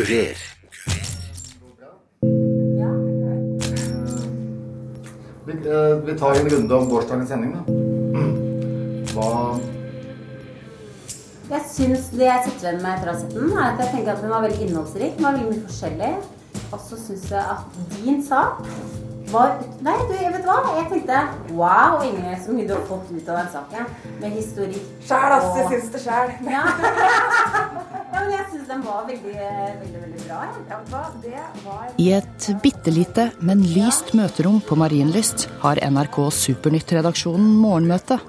Kurer. Vi, eh, vi tar en runde om gårsdagens sending, da. Hva Jeg syns det jeg sitter igjen med fra å ha sett den, er at jeg tenker at den var veldig innholdsrik. Den var veldig mye forskjellig. Og så syns jeg at din sak var Nei, du, vet du hva? Jeg tenkte wow, Ingrid, så mye du har fått ut av den saken. Med historikk. Sjæl, ass. Jeg syns det sjæl. Ja. ja, men jeg syns den var veldig, veldig, veldig bra. Ja. Det var I et bitte lite, men lyst møterom på Marienlyst har NRK Supernytt-redaksjonen morgenmøte.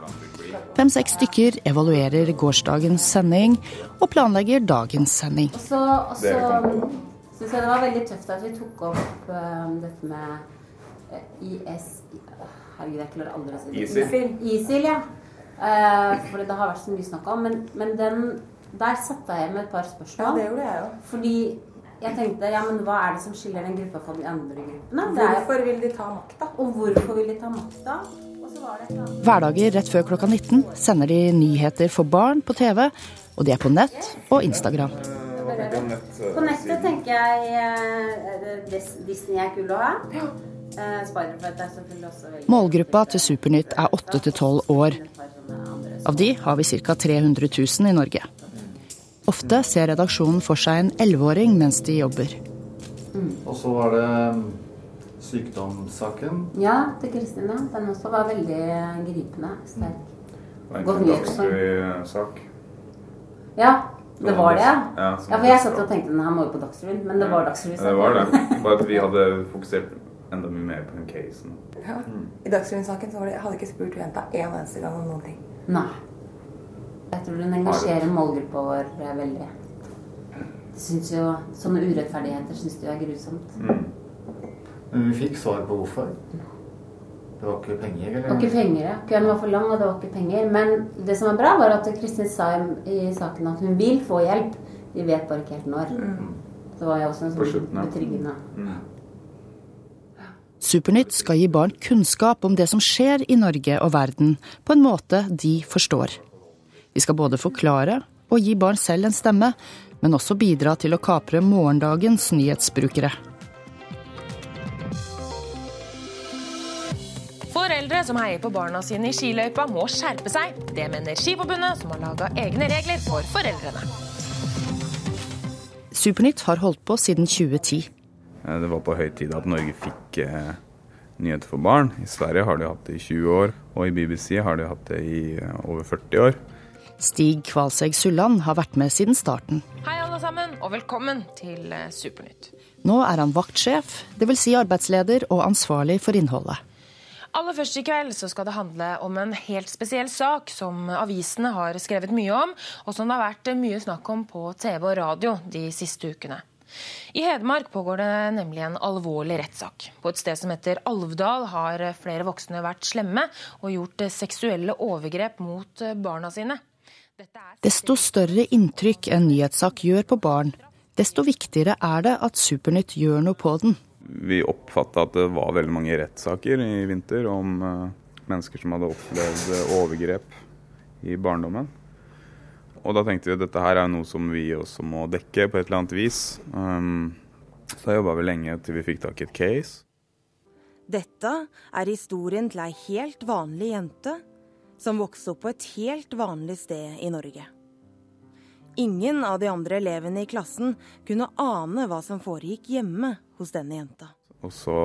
Fem-seks stykker evaluerer gårsdagens sending og planlegger dagens sending. Og så, syns jeg det var veldig tøft at vi tok opp eh, dette med IS Herregud, jeg klarer aldri å si det. ISIL. ISIL, ja. Uh, for det har vært så mye snakk om. Men, men den, der satte jeg med et par Ja, spørsmål. det gjorde jeg jo. Fordi jeg tenkte ja, men hva er det som skiller den gruppa fra de andre gruppene? Det er, Hvorfor vil de ta makta? og hvorfor vil de ta makta? Og så var det et eller annet Hverdager rett før klokka 19 sender de nyheter for barn på TV, og de er på nett og Instagram. På nettet tenker jeg eh, Disney er kul å ha. Eh, Målgruppa til Supernytt er 8-12 år. Av de har vi ca. 300 000 i Norge. Ofte ser redaksjonen for seg en 11-åring mens de jobber. Og så var det mm, sykdomssaken. Ja, til Kristina. Den også var veldig gripende. Sterk. Det var en nytt, dagsrevy sak. Ja, det var det, ja. For jeg satt og tenkte den her må jo på Dagsrevyen, men det var Dagsrevyen. Ja, det var det. Bare at vi hadde fokusert enda mye mer på den casen. Ja. I Dagsrevyen-saken så var det, jeg ikke spurt jenta en eneste gang om noen ting. Nei. Jeg tror den engasjerer målgruppa vår eh, veldig. De syns jo, Sånne urettferdigheter syns de er grusomt. Mm. Men vi fikk svar på hvorfor. Det var ikke penger, Det var ikke penger, ja. Køen var for lang, og det var ikke penger. Men det som er bra, var at Kristin sa i i saken at hun vil få hjelp. Vi vet bare ikke helt når. Det var jo også en sånn betryggende Mm. Supernytt skal gi barn kunnskap om det som skjer i Norge og verden, på en måte de forstår. Vi skal både forklare og gi barn selv en stemme, men også bidra til å kapre morgendagens nyhetsbrukere. Foreldre som heier på barna sine i skiløypa, må skjerpe seg. Det mener Skiforbundet, som har laga egne regler for foreldrene. Supernytt har holdt på siden 2010. Eh, Det var på høy tid at Norge fikk eh, nyheter for barn. I Sverige har de hatt det i 20 år, og i BBC har de hatt det i eh, over 40 år. Stig Kvalseg Sulland har vært med siden starten. Hei, alle sammen, og velkommen til Supernytt. Nå er han vaktsjef, dvs. Si arbeidsleder og ansvarlig for innholdet. Aller først i kveld så skal det handle om en helt spesiell sak som avisene har skrevet mye om, og som det har vært mye snakk om på TV og radio de siste ukene. I Hedmark pågår det nemlig en alvorlig rettssak. På et sted som heter Alvdal har flere voksne vært slemme og gjort seksuelle overgrep mot barna sine. Dette er Desto større inntrykk en nyhetssak gjør på barn, desto viktigere er det at Supernytt gjør noe på den. Vi oppfatta at det var veldig mange rettssaker i vinter om eh, mennesker som hadde opplevd overgrep i barndommen. Og da tenkte vi at dette her er noe som vi også må dekke på et eller annet vis. Um, så da jobba vi lenge til vi fikk tak i et case. Dette er historien til ei helt vanlig jente som vokste opp på et helt vanlig sted i Norge. Ingen av de andre elevene i klassen kunne ane hva som foregikk hjemme hos denne jenta. Og så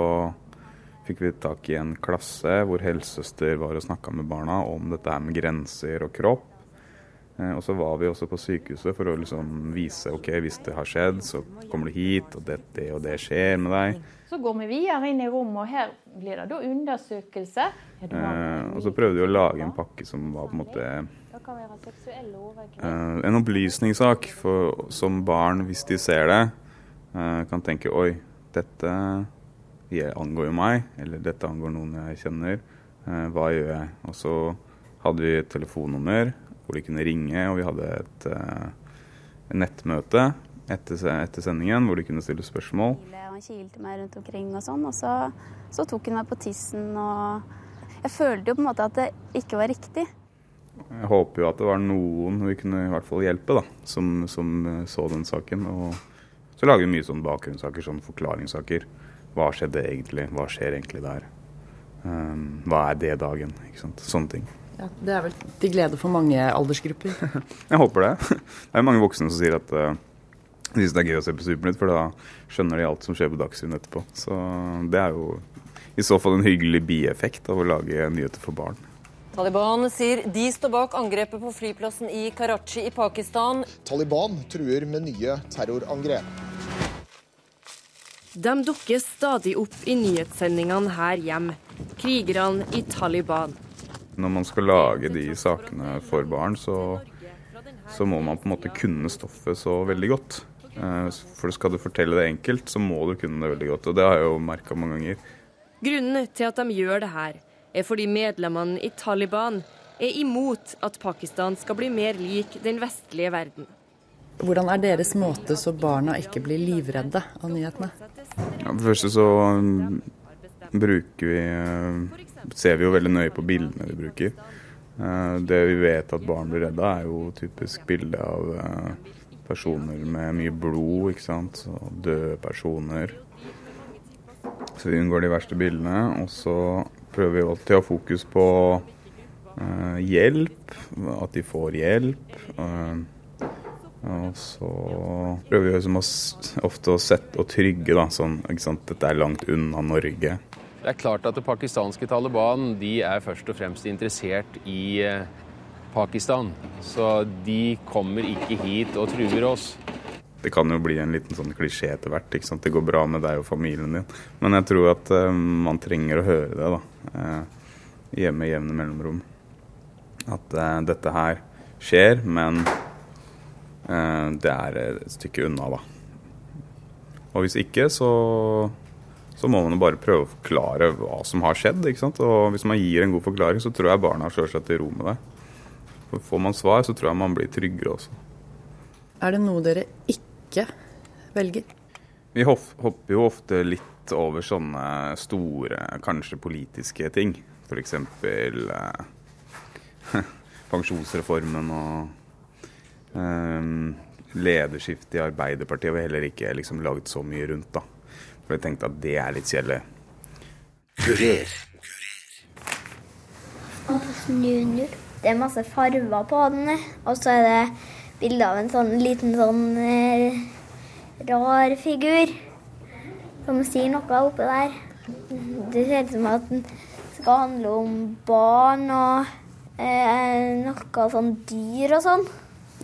fikk vi tak i en klasse hvor helsesøster var og snakka med barna om dette med grenser og kropp. Eh, Og så var vi også på sykehuset for å liksom vise ok, hvis det har skjedd, så kommer du hit, og det, det og det skjer med deg. Så går vi videre inn i rommet, og her blir det da undersøkelse. Ja, Eh, og så prøvde vi å lage en pakke som var på en måte eh, en opplysningssak for, som barn, hvis de ser det, eh, kan tenke oi, dette angår jo meg, eller dette angår noen jeg kjenner. Eh, hva gjør jeg? Og så hadde vi et telefonnummer hvor de kunne ringe, og vi hadde et, eh, nettmøte etter, etter sendingen hvor de kunne stille spørsmål. Han kilte meg rundt omkring og sånn, og så, så tok hun meg på tissen og Jeg følte jo på en måte at det ikke var riktig. Jeg håper jo at det var noen vi kunne i hvert fall hjelpe, da, som, som eh, så den saken. Og Så lager vi mye sånn bakgrunnssaker, sånn forklaringssaker. Hva skjedde egentlig? Hva skjer egentlig der? Um, hva er det dagen? Ikke sant? Sånne ting. Ja, det er vel til glede for mange aldersgrupper. Jeg håper det. Det er mange voksne som sier at uh, de syns det er gøy å se på Supernytt, for da skjønner de alt som skjer på Dagsrevyen etterpå. Så det er jo i så fall en hyggelig bieffekt av å lage nyheter for barn. Taliban sier de står bak angrepet på flyplassen i Karachi i Pakistan. Taliban truer med nye terrorangrep. De dukker stadig opp i nyhetssendingene her hjemme. Krigerne i Taliban. Når man skal lage de sakene for barn, så, så må man på en måte kunne stoffet så veldig godt. Eh, for skal du fortelle det enkelt, så må du kunne det veldig godt. Og det har jeg jo merka mange ganger. Grunnen til at de gjør det her, er fordi medlemmene i Taliban er imot at Pakistan skal bli mer lik den vestlige verden. Hvordan er deres måte så barna ikke blir livredde av nyhetene? Ja, for det første så um, bruker vi uh, Ser vi jo veldig nøye på bildene vi bruker. Uh, det vi vet at barn blir redde av, er jo typisk bilde av uh, personer med mye blod, ikke sant. Og døde personer. Så vi unngår de verste bildene. Og så prøver vi alltid å ha fokus på hjelp, at de får hjelp. Og så prøver vi liksom ofte å sette og trygge, da, sånn ikke sant, dette er langt unna Norge. Det er klart at det pakistanske Taliban de er først og fremst interessert i eh, Pakistan. Så de kommer ikke hit og truer oss. Det kan jo bli en liten sånn klisjé etter hvert. ikke sant? Det går bra med deg og familien din. Men jeg tror at uh, man trenger å høre det da, uh, hjemme i jevne mellomrom. At dette her skjer, men det er et stykke unna, da. Og hvis ikke, så, så må man jo bare prøve å forklare hva som har skjedd. ikke sant? Og hvis man gir en god forklaring, så tror jeg barna slår seg til ro med det. For får man svar, så tror jeg man blir tryggere også. Er det noe dere ikke velger? Vi hopper jo ofte litt over sånne store, kanskje politiske ting. F.eks. Eh, pensjonsreformen og eh, lederskiftet i Arbeiderpartiet har vi heller ikke liksom laget så mye rundt. da. For jeg tenkte at det er litt kjedelig. Kurer. Junior. Det er masse farver på den, og så er det bilde av en sånn liten sånn eh, rar figur som sier noe oppi der. Det ser ut som at den skal handle om barn og eh, noe sånn dyr og sånn.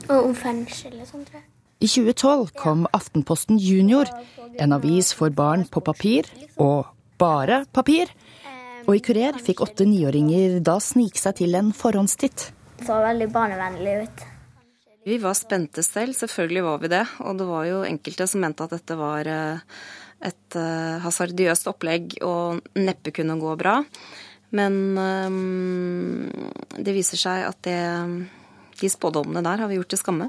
Og om fengsel og sånn, tror jeg. I 2012 kom Aftenposten Junior, en avis for barn på papir, og bare papir. Og i Kurer fikk åtte niåringer da snike seg til en forhåndstitt. Det så veldig barnevennlig ut. Vi var spente selv, selvfølgelig var vi det. Og det var jo enkelte som mente at dette var eh, et eh, hasardiøst opplegg og neppe kunne gå bra. Men um, det viser seg at det de spådommene der har vi gjort til skamme.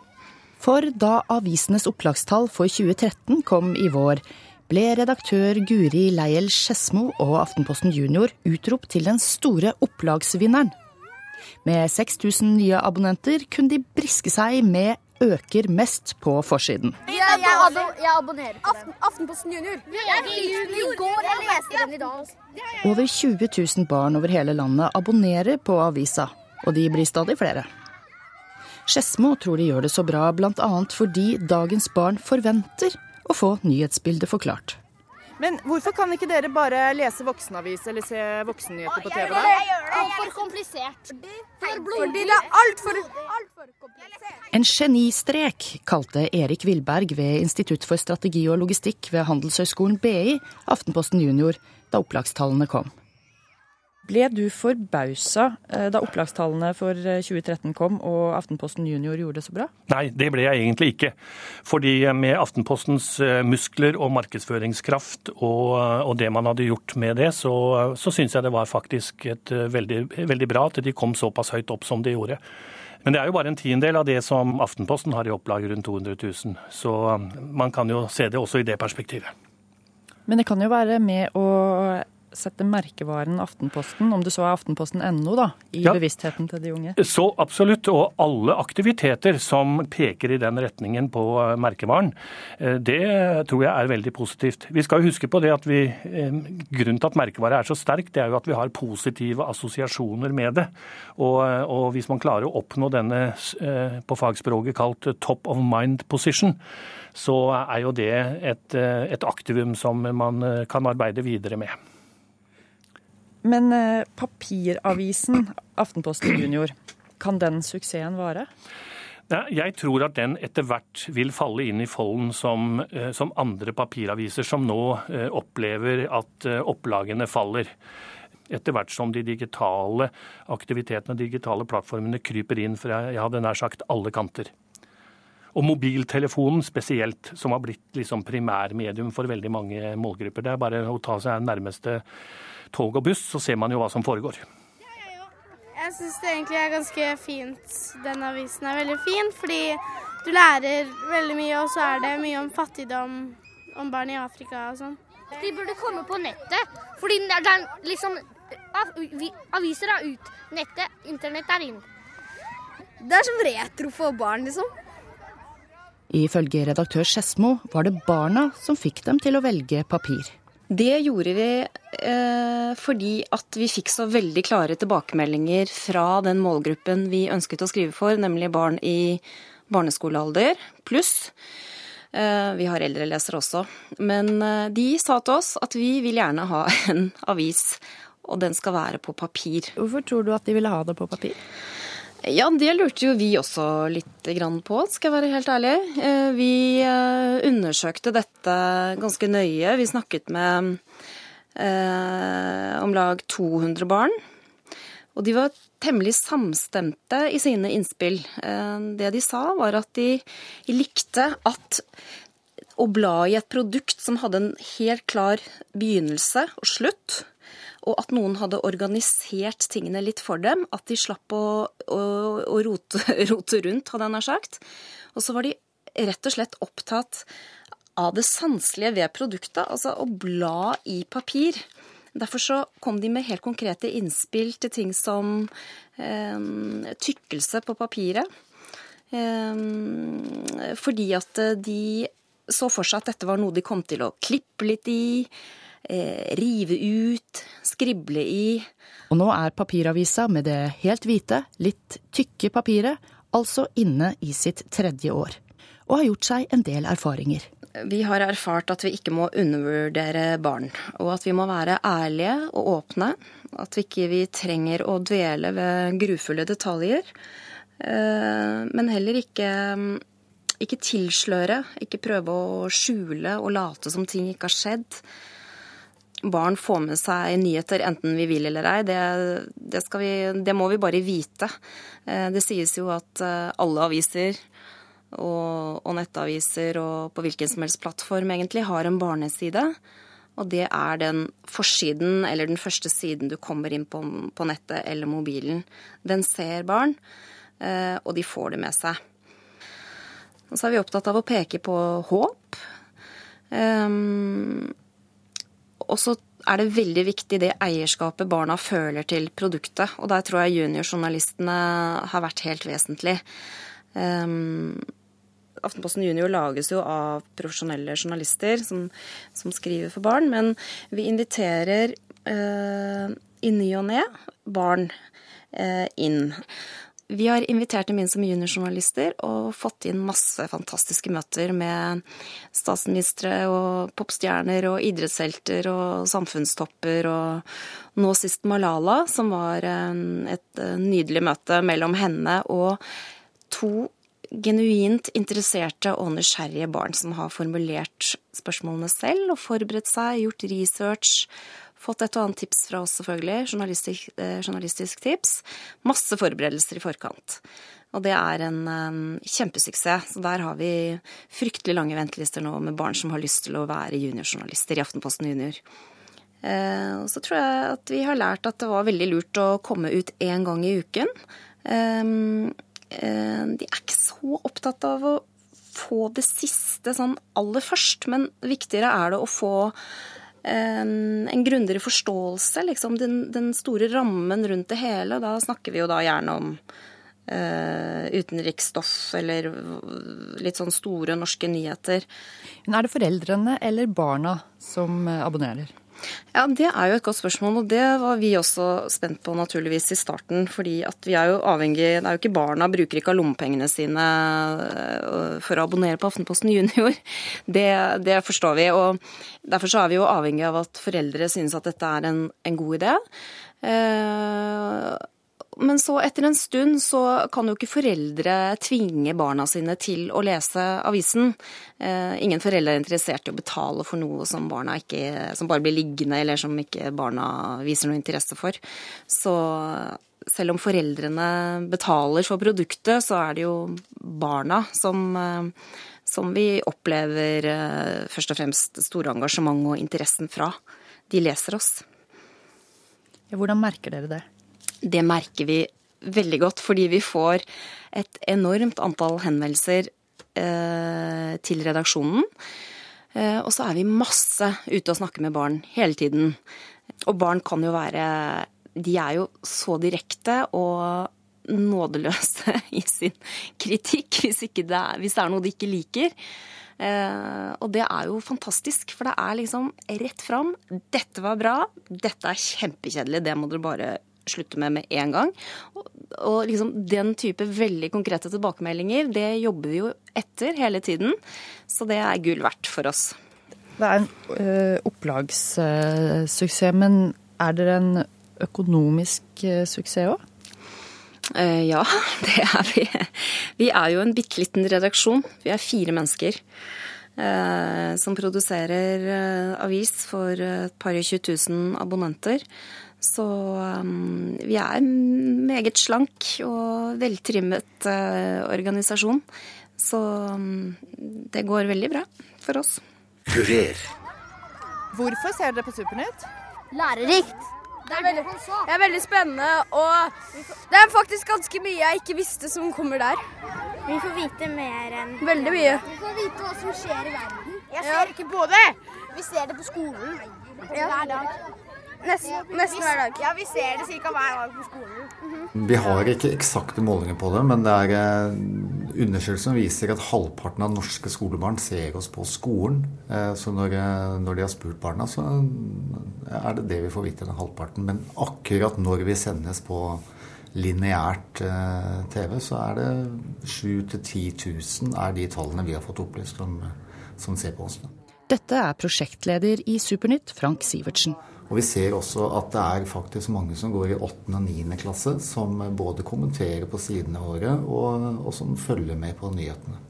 For da avisenes opplagstall for 2013 kom i vår, ble redaktør Guri Leiel Skedsmo og Aftenposten Junior utropt til den store opplagsvinneren. Med 6000 nye abonnenter kunne de briske seg med øker mest på forsiden. Jeg, jeg, jeg, jeg abonnerer på Aften, Aftenposten Junior. Jeg fikk i går, jeg leste den i dag. Over 20 000 barn over hele landet abonnerer på avisa, og de blir stadig flere. Skedsmo tror de gjør det så bra bl.a. fordi dagens barn forventer å få nyhetsbildet forklart. Men hvorfor kan ikke dere bare lese voksenavis eller se voksennyheter på TV? da? Det altfor komplisert. Fordi det er altfor. En genistrek kalte Erik Vilberg ved Institutt for strategi og logistikk ved Handelshøyskolen BI Aftenposten Junior da opplagstallene kom. Ble du forbausa eh, da opplagstallene for 2013 eh, kom og Aftenposten Junior gjorde det så bra? Nei, det ble jeg egentlig ikke. Fordi med Aftenpostens eh, muskler og markedsføringskraft og, og det man hadde gjort med det, så, så syns jeg det var faktisk et veldig, veldig bra at de kom såpass høyt opp som de gjorde. Men det er jo bare en tiendedel av det som Aftenposten har i opplag, rundt 200 000. Så man kan jo se det også i det perspektivet. Men det kan jo være med å sette merkevaren Aftenposten, om du så er Aftenposten.no, da, i Ja. bevisstheten til de unge? Så absolutt, og alle aktiviteter som peker i den retningen på eh, merkevaren, eh, det tror jeg er veldig positivt. Vi skal jo huske på det at vi, eh, Grunnen til at merkevare er så sterk, det er jo at vi har positive assosiasjoner med det. Og, og hvis man klarer å oppnå denne på fagspråket kalt top of mind position, så er jo det et, et aktivum som man kan arbeide videre med. Men eh, papiravisen Aftenposten Junior, kan den suksessen vare? Jeg tror at den etter hvert vil falle inn i folden som, eh, som andre papiraviser som nå eh, opplever at opplagene faller. Etter hvert som de digitale aktivitetene digitale plattformene kryper inn fra jeg hadde nær sagt alle kanter. Og mobiltelefonen spesielt, som har blitt liksom primærmedium for veldig mange målgrupper. Det er bare å ta seg nærmeste tog og buss, så ser man jo hva som foregår. Jeg syns det egentlig er ganske fint. Den avisen er veldig fin, fordi du lærer veldig mye, og så er det mye om fattigdom, om barn i Afrika og sånn. De burde komme på nettet, fordi det er- er liksom Aviser er ut. Nettet, internett er inn. Det er som retro for barn, liksom. Ifølge redaktør Skedsmo var det barna som fikk dem til å velge papir. Det gjorde vi eh, fordi at vi fikk så veldig klare tilbakemeldinger fra den målgruppen vi ønsket å skrive for, nemlig barn i barneskolealder pluss. Eh, vi har eldre lesere også. Men eh, de sa til oss at vi vil gjerne ha en avis, og den skal være på papir. Hvorfor tror du at de ville ha det på papir? Ja, det lurte jo vi også litt på, skal jeg være helt ærlig. Vi undersøkte dette ganske nøye. Vi snakket med om lag 200 barn. Og de var temmelig samstemte i sine innspill. Eh, Det de sa, var at de likte at å bla i et produkt som hadde en helt klar begynnelse og slutt, og at noen hadde organisert tingene litt for dem. At de slapp å, å, å rote, rote rundt, hadde jeg nær sagt. Og så var de rett og slett opptatt av det sanselige ved produktet, altså å bla i papir. Derfor så kom de med helt konkrete innspill til ting som eh, tykkelse på papiret. Eh, fordi at de så for seg at dette var noe de kom til å klippe litt i, eh, rive ut, skrible i. Og nå er papiravisa med det helt hvite, litt tykke papiret altså inne i sitt tredje år, og har gjort seg en del erfaringer. Vi har erfart at vi ikke må undervurdere barn, og at vi må være ærlige og åpne. At vi ikke vi trenger å dvele ved grufulle detaljer. eh, Men heller ikke, ikke tilsløre, ikke prøve å skjule og late som ting ikke har skjedd. Barn får med seg nyheter enten vi vil eller ei. Det, det, vi, det må vi bare vite. Eh, Det sies jo at eh, alle aviser og, og nettaviser og på hvilken som helst plattform egentlig har en barneside. Og det er den forsiden eller den første siden du kommer inn på, på nettet eller mobilen. Den ser barn, eh, og de får det med seg. Og så er vi opptatt av å peke på håp. Um, og så er det veldig viktig det eierskapet barna føler til produktet. Og der tror jeg juniorjournalistene har vært helt vesentlig. Um, Aftenposten Junior lages jo av profesjonelle journalister som, som skriver for barn, men vi inviterer eh, i ny og ne barn eh, inn. Vi har invitert dem inn som juniorjournalister og fått inn masse fantastiske møter med statsministre og popstjerner og idrettshelter og samfunnstopper og nå sist Malala, som var et nydelig møte mellom henne og to genuint interesserte og nysgjerrige barn som har formulert spørsmålene selv og forberedt seg, gjort research, fått et og annet tips fra oss selvfølgelig, journalistisk, eh, journalistisk tips. Masse forberedelser i forkant. Og det er en eh, kjempesuksess. Så der har vi fryktelig lange ventelister nå med barn som har lyst til å være juniorjournalister i Aftenposten Junior. Eh, og så tror jeg at vi har lært at det var veldig lurt å komme ut én gang i uken. Um, de er ikke så opptatt av å få det siste sånn aller først, men viktigere er det å få en grundigere forståelse, liksom den, den, store rammen rundt det hele. Da snakker vi jo da gjerne om uh, utenriksstoff eller litt sånn store norske nyheter. Men er det foreldrene eller barna som abonnerer? Ja, Det er jo et godt spørsmål, og det var vi også spent på naturligvis i starten. fordi at vi er jo avhengig, det er jo ikke Barna bruker ikke av lommepengene sine øh, for å abonnere på Aftenposten Junior. Det, det, forstår vi. og Derfor så er vi jo avhengig av at foreldre synes at dette er en, en god idé. Eh, men så etter en stund så kan jo ikke foreldre tvinge barna sine til å lese avisen. Eh, ingen foreldre er interessert i å betale for noe som, ikke, som bare blir liggende, eller som ikke barna viser noe interesse for. Så selv om foreldrene betaler for produktet, så er det jo barna som, eh, som vi opplever eh, først og fremst store engasjement og interessen fra. De leser oss. Hvordan merker dere det? Det merker vi veldig godt, fordi vi får et enormt antall henvendelser eh, til redaksjonen. Eh, og så er vi masse ute og snakker med barn hele tiden. Og barn kan jo være De er jo så direkte og nådeløse i sin kritikk hvis, det er, hvis det er noe de ikke liker. Eh, og det er jo fantastisk, for det er liksom rett fram. Dette var bra, dette er kjempekjedelig, det må dere bare slutte med med en gang. Og, og liksom den type veldig konkrete tilbakemeldinger, det jobber vi jo etter hele tiden. Så det er gull verdt for oss. Det er en ø, opplagssuksess, men er dere en økonomisk uh, suksess òg? Uh, ja, det er vi. Vi er jo en bitte liten redaksjon. Vi er fire mennesker. Som produserer avis for et par og 20 000 abonnenter. Så um, vi er en meget slank og veltrimmet uh, organisasjon. Så um, det går veldig bra for oss. Kurer. Hvorfor ser dere på Supernytt? Lærerikt. Det er, veldig, det er veldig spennende, og det er faktisk ganske mye jeg ikke visste som kommer der. Vi får vite mer enn Veldig mye. Vi får vite hva som skjer i verden. Jeg ser ikke på det! Vi ser det på skolen ja. hver dag. Nesten, nesten hver dag. Ja, vi ser det ca. hver dag på skolen. Mm -hmm. Vi har ikke eksakte målinger på det, men det er eh, undersøkelser viser at halvparten av norske skolebarn ser oss på skolen. Eh, så når, eh, når de har spurt barna, så er det det vi får vite, den halvparten. Men akkurat når vi sendes på lineært TV, så er det 7000 10 000 er de tallene vi har fått opplyst som, som ser på oss. Dette er prosjektleder i Supernytt, Frank Sivertsen. Og vi ser også at det er faktisk mange som går i 8. og 9. klasse, som både kommenterer på sidene våre, og, og, som følger med på nyhetene.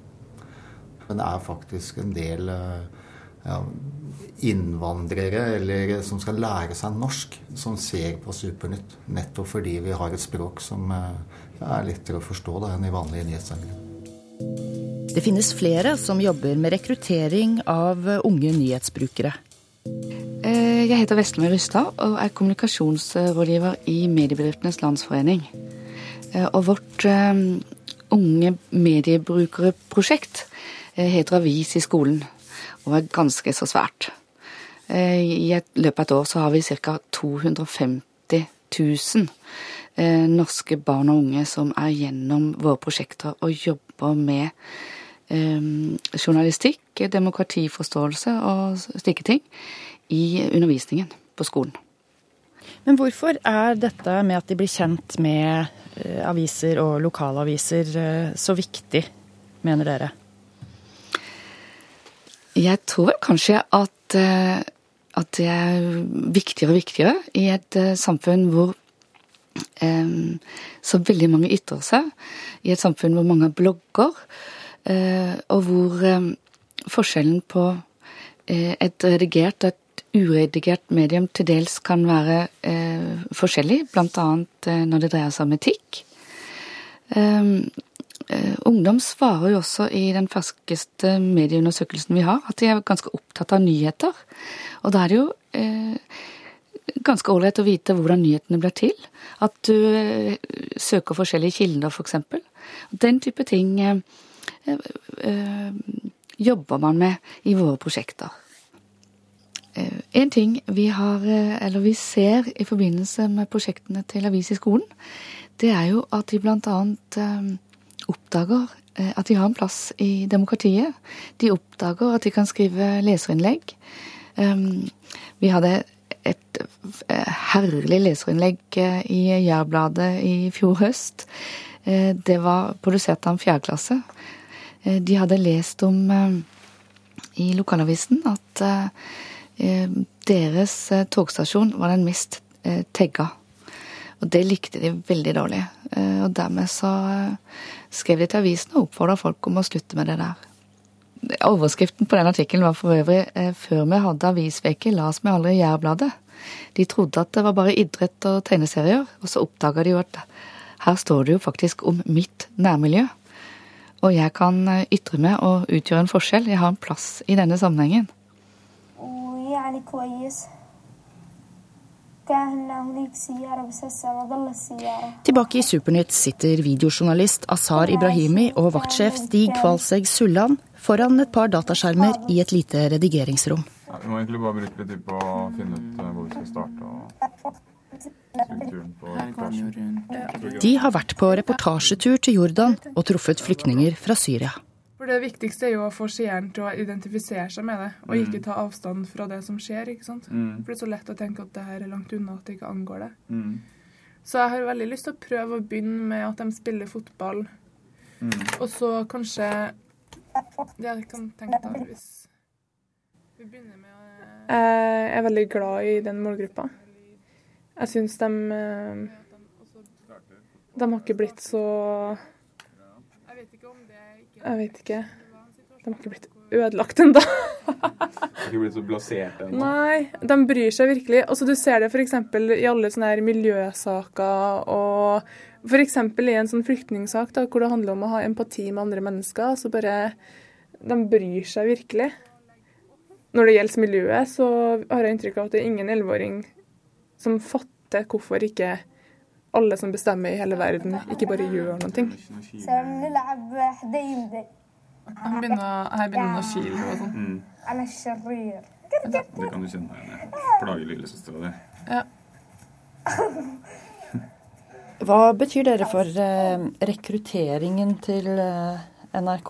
Men det er faktisk en del ja, innvandrere eller som skal lære seg norsk, som ser på Supernytt. Nettopp fordi vi har et språk som ja, er lettere å forstå da, enn i vanlige nyhetssendere. Det finnes flere som jobber med rekruttering av unge nyhetsbrukere. Eh, jeg heter Veslemøy Rystad og er kommunikasjonsrådgiver i Mediebedriftenes Landsforening. Eh, og vårt eh, unge mediebrukerprosjekt heter Avis i skolen og er ganske så svært. I løpet av et år så har vi ca. 250 000 norske barn og unge som er gjennom våre prosjekter og jobber med journalistikk, demokratiforståelse og slike ting i undervisningen på skolen. Men hvorfor er dette med at de blir kjent med eh, aviser og lokalaviser eh, så viktig, mener dere? Jeg tror kanskje at, eh, at, det er viktigere og viktigere i et samfunn hvor så veldig mange ytrer seg. I et samfunn hvor mange blogger, og hvor forskjellen på et redigert og et uredigert medium til dels kan være eh, forskjellig, bl.a. Eh, når det dreier seg om etikk. Um, eh, ungdom svarer jo også i den ferskeste medieundersøkelsen vi har, at de er ganske opptatt av nyheter. Og da er det jo eh, ganske ålreit å vite hvordan nyhetene blir til. At du eh, søker forskjellige kilder, f.eks. For den type ting eh, jobber man med i våre prosjekter. Eh, En ting vi, har, eh, eller vi ser i forbindelse med prosjektene til Avis i skolen, det er jo at de bl.a. oppdager at de har en plass i demokratiet. De oppdager at de kan skrive leserinnlegg. Vi hadde et herlig leserinnlegg i Jærbladet i fjor høst. Det var produsert av en fjerdeklasse. De hadde lest om i lokalavisen at Eh, deres eh, togstasjon var den mest tegga. Og det likte de veldig dårlig. Og dermed så skrev de til avisen og oppfordra folk om å slutte med det der. Overskriften på den artikkelen var for øvrig 'Før vi hadde avisveke, las vi aldri Jærbladet'. De trodde at det var bare idrett og tegneserier, og så oppdaga de jo at her står det jo faktisk om mitt nærmiljø. Og jeg kan ytre meg og utgjøre en forskjell. Jeg har en plass i denne sammenhengen. يعني كويس Tilbake i Supernytt sitter videojournalist Azar Ibrahimi og vaktsjef Stig Kvalsegg Sulland foran et par dataskjermer i et lite redigeringsrom. Ja, vi må egentlig bare bruke litt tid på å finne ut eh, hvor vi skal starte. og De har vært på reportasjetur til Jordan og truffet flyktninger fra Syria. For Det viktigste er jo å få seeren til å identifisere seg med det, og ikke mm. ta avstand fra det som skjer. ikke sant? Mm. For det er så lett å tenke at det her er langt unna, at det ikke angår det. Mm. Så jeg har veldig lyst til å prøve å begynne med at de spiller fotball, mm. og så kanskje Det jeg kan tenke da, hvis vi begynner med å Jeg er veldig glad i den målgruppa. Jeg syns de eh, De har ikke blitt så jeg vet ikke. De har ikke blitt ødelagt ennå. ikke blitt så blasert ennå? Nei, de bryr seg virkelig. Altså, du ser det f.eks. i alle sånne her miljøsaker og f.eks. i en sånn flyktningsak da, hvor det handler om å ha empati med andre mennesker. så bare De bryr seg virkelig. Når det gjelder miljøet, så har jeg inntrykk av at det er ingen elleveåring som fatter hvorfor ikke alle som bestemmer i hele verden, ikke bare gjør noe. ting. her begynner kile og sånn. Mm. Det kan du kjenne deg igjen i. Plager lillesøstera di. Ja. Hva betyr dere for eh, rekrutteringen til eh, NRK?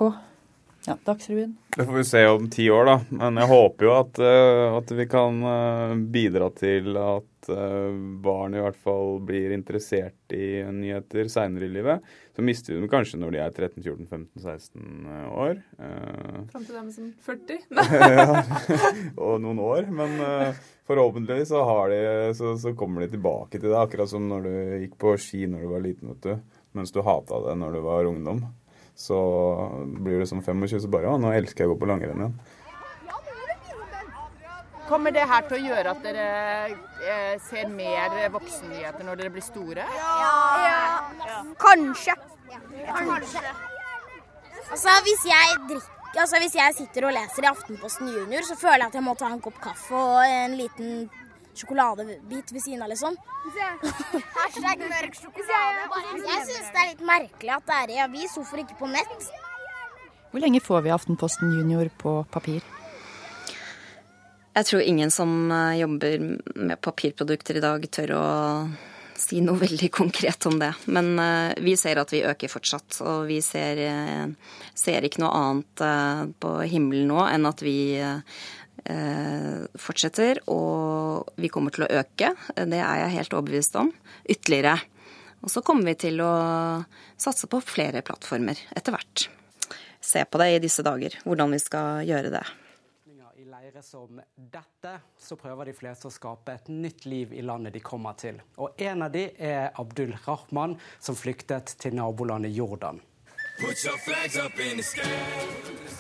Ja, Dagsrevyen. Det får vi se om ti år, da. Men jeg håper jo at, uh, at vi kan uh, bidra til at uh, barn i hvert fall blir interessert i nyheter seinere i livet. Så mister vi dem kanskje når de er 13-14-15-16 år. Fram til dem som 40? ja, og noen år. Men forhåpentligvis så, de, så, så, kommer de tilbake til det. Akkurat som når du gikk på ski når du var liten, vet du. Mens du hata det når du var ungdom. Så blir det som 25, så bare ja, nå elsker jeg å gå på langrenn igjen. Kommer det her til å gjøre at dere eh, ser mer voksennyheter når dere blir store? Ja. ja. Kanskje. Kanskje. Altså, hvis jeg drikker Altså, Hvis jeg sitter og leser i Aftenposten Junior, så føler jeg at jeg må ta en kopp kaffe og en liten sjokoladebit ved siden av, liksom. Hashtag mørk sjokolade. Jeg syns det er litt merkelig at det er i avis, hvorfor ikke på nett? Hvor lenge får vi Aftenposten Junior på papir? Jeg tror ingen som eh, jobber med papirprodukter i dag, tør å si noe veldig konkret om det. Men uh, vi ser at vi øker fortsatt. Og vi ser, uh, ser ikke noe annet uh, på himmelen nå enn at vi Eh, fortsetter, og vi kommer til å øke. Det er jeg helt overbevist om. Ytterligere. Og så kommer vi til å satse på flere plattformer etter hvert. Se på det i disse dager, hvordan vi skal gjøre det. I leire som dette så prøver de fleste å skape et nytt liv i landet de kommer til. Og en av de er Abdul Rahman, som flyktet til nabolandet Jordan.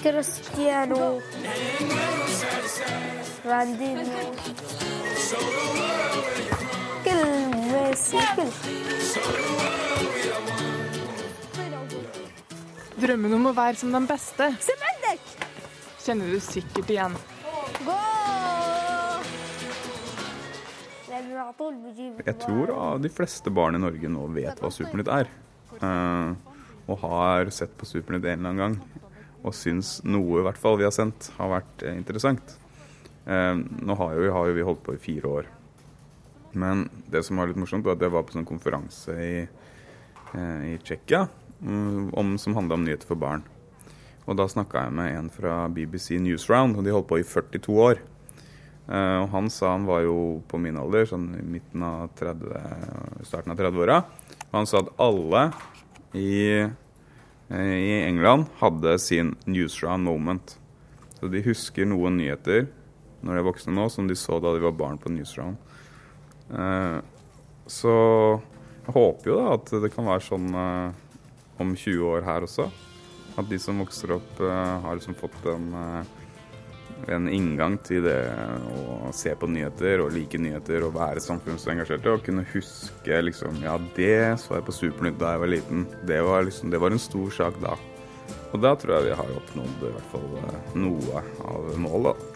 Cristiano Ronaldinho كل ميسي كل Drømmen om å være som den beste kjenner du sikkert igjen. Jeg tror de fleste barn i Norge nå vet hva Supernytt er. Uh, og har sett på Supernytt en eller annen gang og syns noe i hvert fall vi har sendt, har vært eh, interessant. Eh, nå har jo, har jo vi holdt på i fire år. Men det som var litt morsomt, var at jeg var på en sånn konferanse i, eh, i Tsjekkia um, som handla om nyheter for barn. Og da snakka jeg med en fra BBC Newsround, og de holdt på i 42 år. Eh, og han sa han var jo på min alder, sånn i midten av 30, starten av 30-åra. Og han sa at alle i, uh, i England hadde sin newsround moment. Så de husker noen nyheter når de er voksne nå, som de så da de var barn på newsround. Uh, så jeg håper jo da at det kan være sånn om 20 år her også. At de som vokser opp, har liksom fått en, en, inngang til det å se på nyheter og like nyheter og være samfunnsengasjerte. Og kunne huske liksom Ja, det så jeg på Supernytt da jeg var liten. Det var, liksom, det var en stor sak da. Og da tror jeg vi har oppnådd i hvert fall uh, noe av målet.